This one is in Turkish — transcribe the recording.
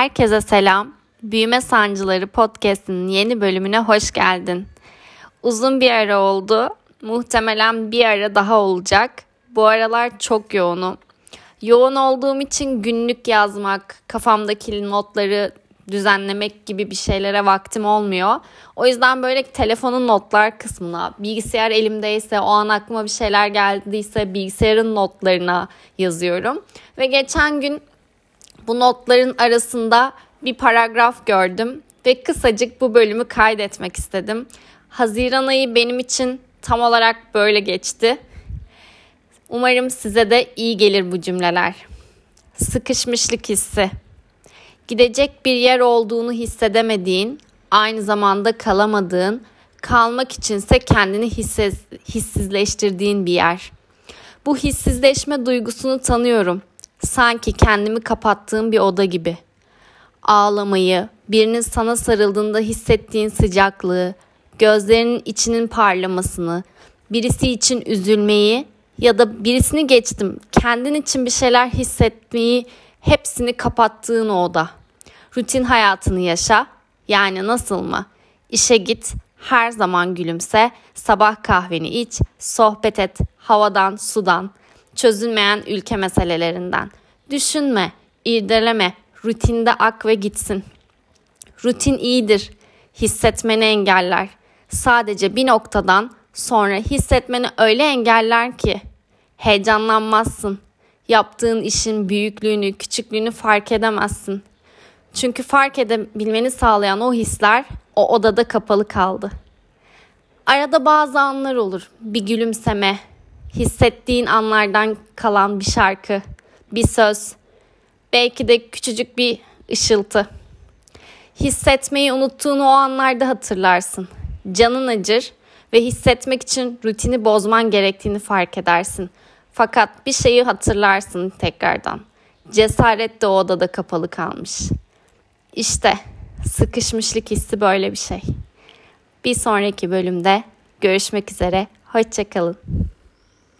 Herkese selam. Büyüme Sancıları Podcast'inin yeni bölümüne hoş geldin. Uzun bir ara oldu. Muhtemelen bir ara daha olacak. Bu aralar çok yoğunum. Yoğun olduğum için günlük yazmak, kafamdaki notları düzenlemek gibi bir şeylere vaktim olmuyor. O yüzden böyle telefonun notlar kısmına, bilgisayar elimdeyse, o an aklıma bir şeyler geldiyse bilgisayarın notlarına yazıyorum. Ve geçen gün bu notların arasında bir paragraf gördüm ve kısacık bu bölümü kaydetmek istedim. Haziran ayı benim için tam olarak böyle geçti. Umarım size de iyi gelir bu cümleler. Sıkışmışlık hissi. Gidecek bir yer olduğunu hissedemediğin, aynı zamanda kalamadığın, kalmak içinse kendini hissiz, hissizleştirdiğin bir yer. Bu hissizleşme duygusunu tanıyorum. Sanki kendimi kapattığım bir oda gibi. Ağlamayı, birinin sana sarıldığında hissettiğin sıcaklığı, gözlerinin içinin parlamasını, birisi için üzülmeyi ya da birisini geçtim, kendin için bir şeyler hissetmeyi hepsini kapattığın o oda. Rutin hayatını yaşa. Yani nasıl mı? İşe git, her zaman gülümse, sabah kahveni iç, sohbet et, havadan, sudan, çözülmeyen ülke meselelerinden. Düşünme, irdeleme, rutinde ak ve gitsin. Rutin iyidir, hissetmeni engeller. Sadece bir noktadan sonra hissetmeni öyle engeller ki heyecanlanmazsın. Yaptığın işin büyüklüğünü, küçüklüğünü fark edemezsin. Çünkü fark edebilmeni sağlayan o hisler o odada kapalı kaldı. Arada bazı anlar olur. Bir gülümseme, hissettiğin anlardan kalan bir şarkı, bir söz, belki de küçücük bir ışıltı. Hissetmeyi unuttuğun o anlarda hatırlarsın. Canın acır ve hissetmek için rutini bozman gerektiğini fark edersin. Fakat bir şeyi hatırlarsın tekrardan. Cesaret de o odada kapalı kalmış. İşte sıkışmışlık hissi böyle bir şey. Bir sonraki bölümde görüşmek üzere. Hoşçakalın.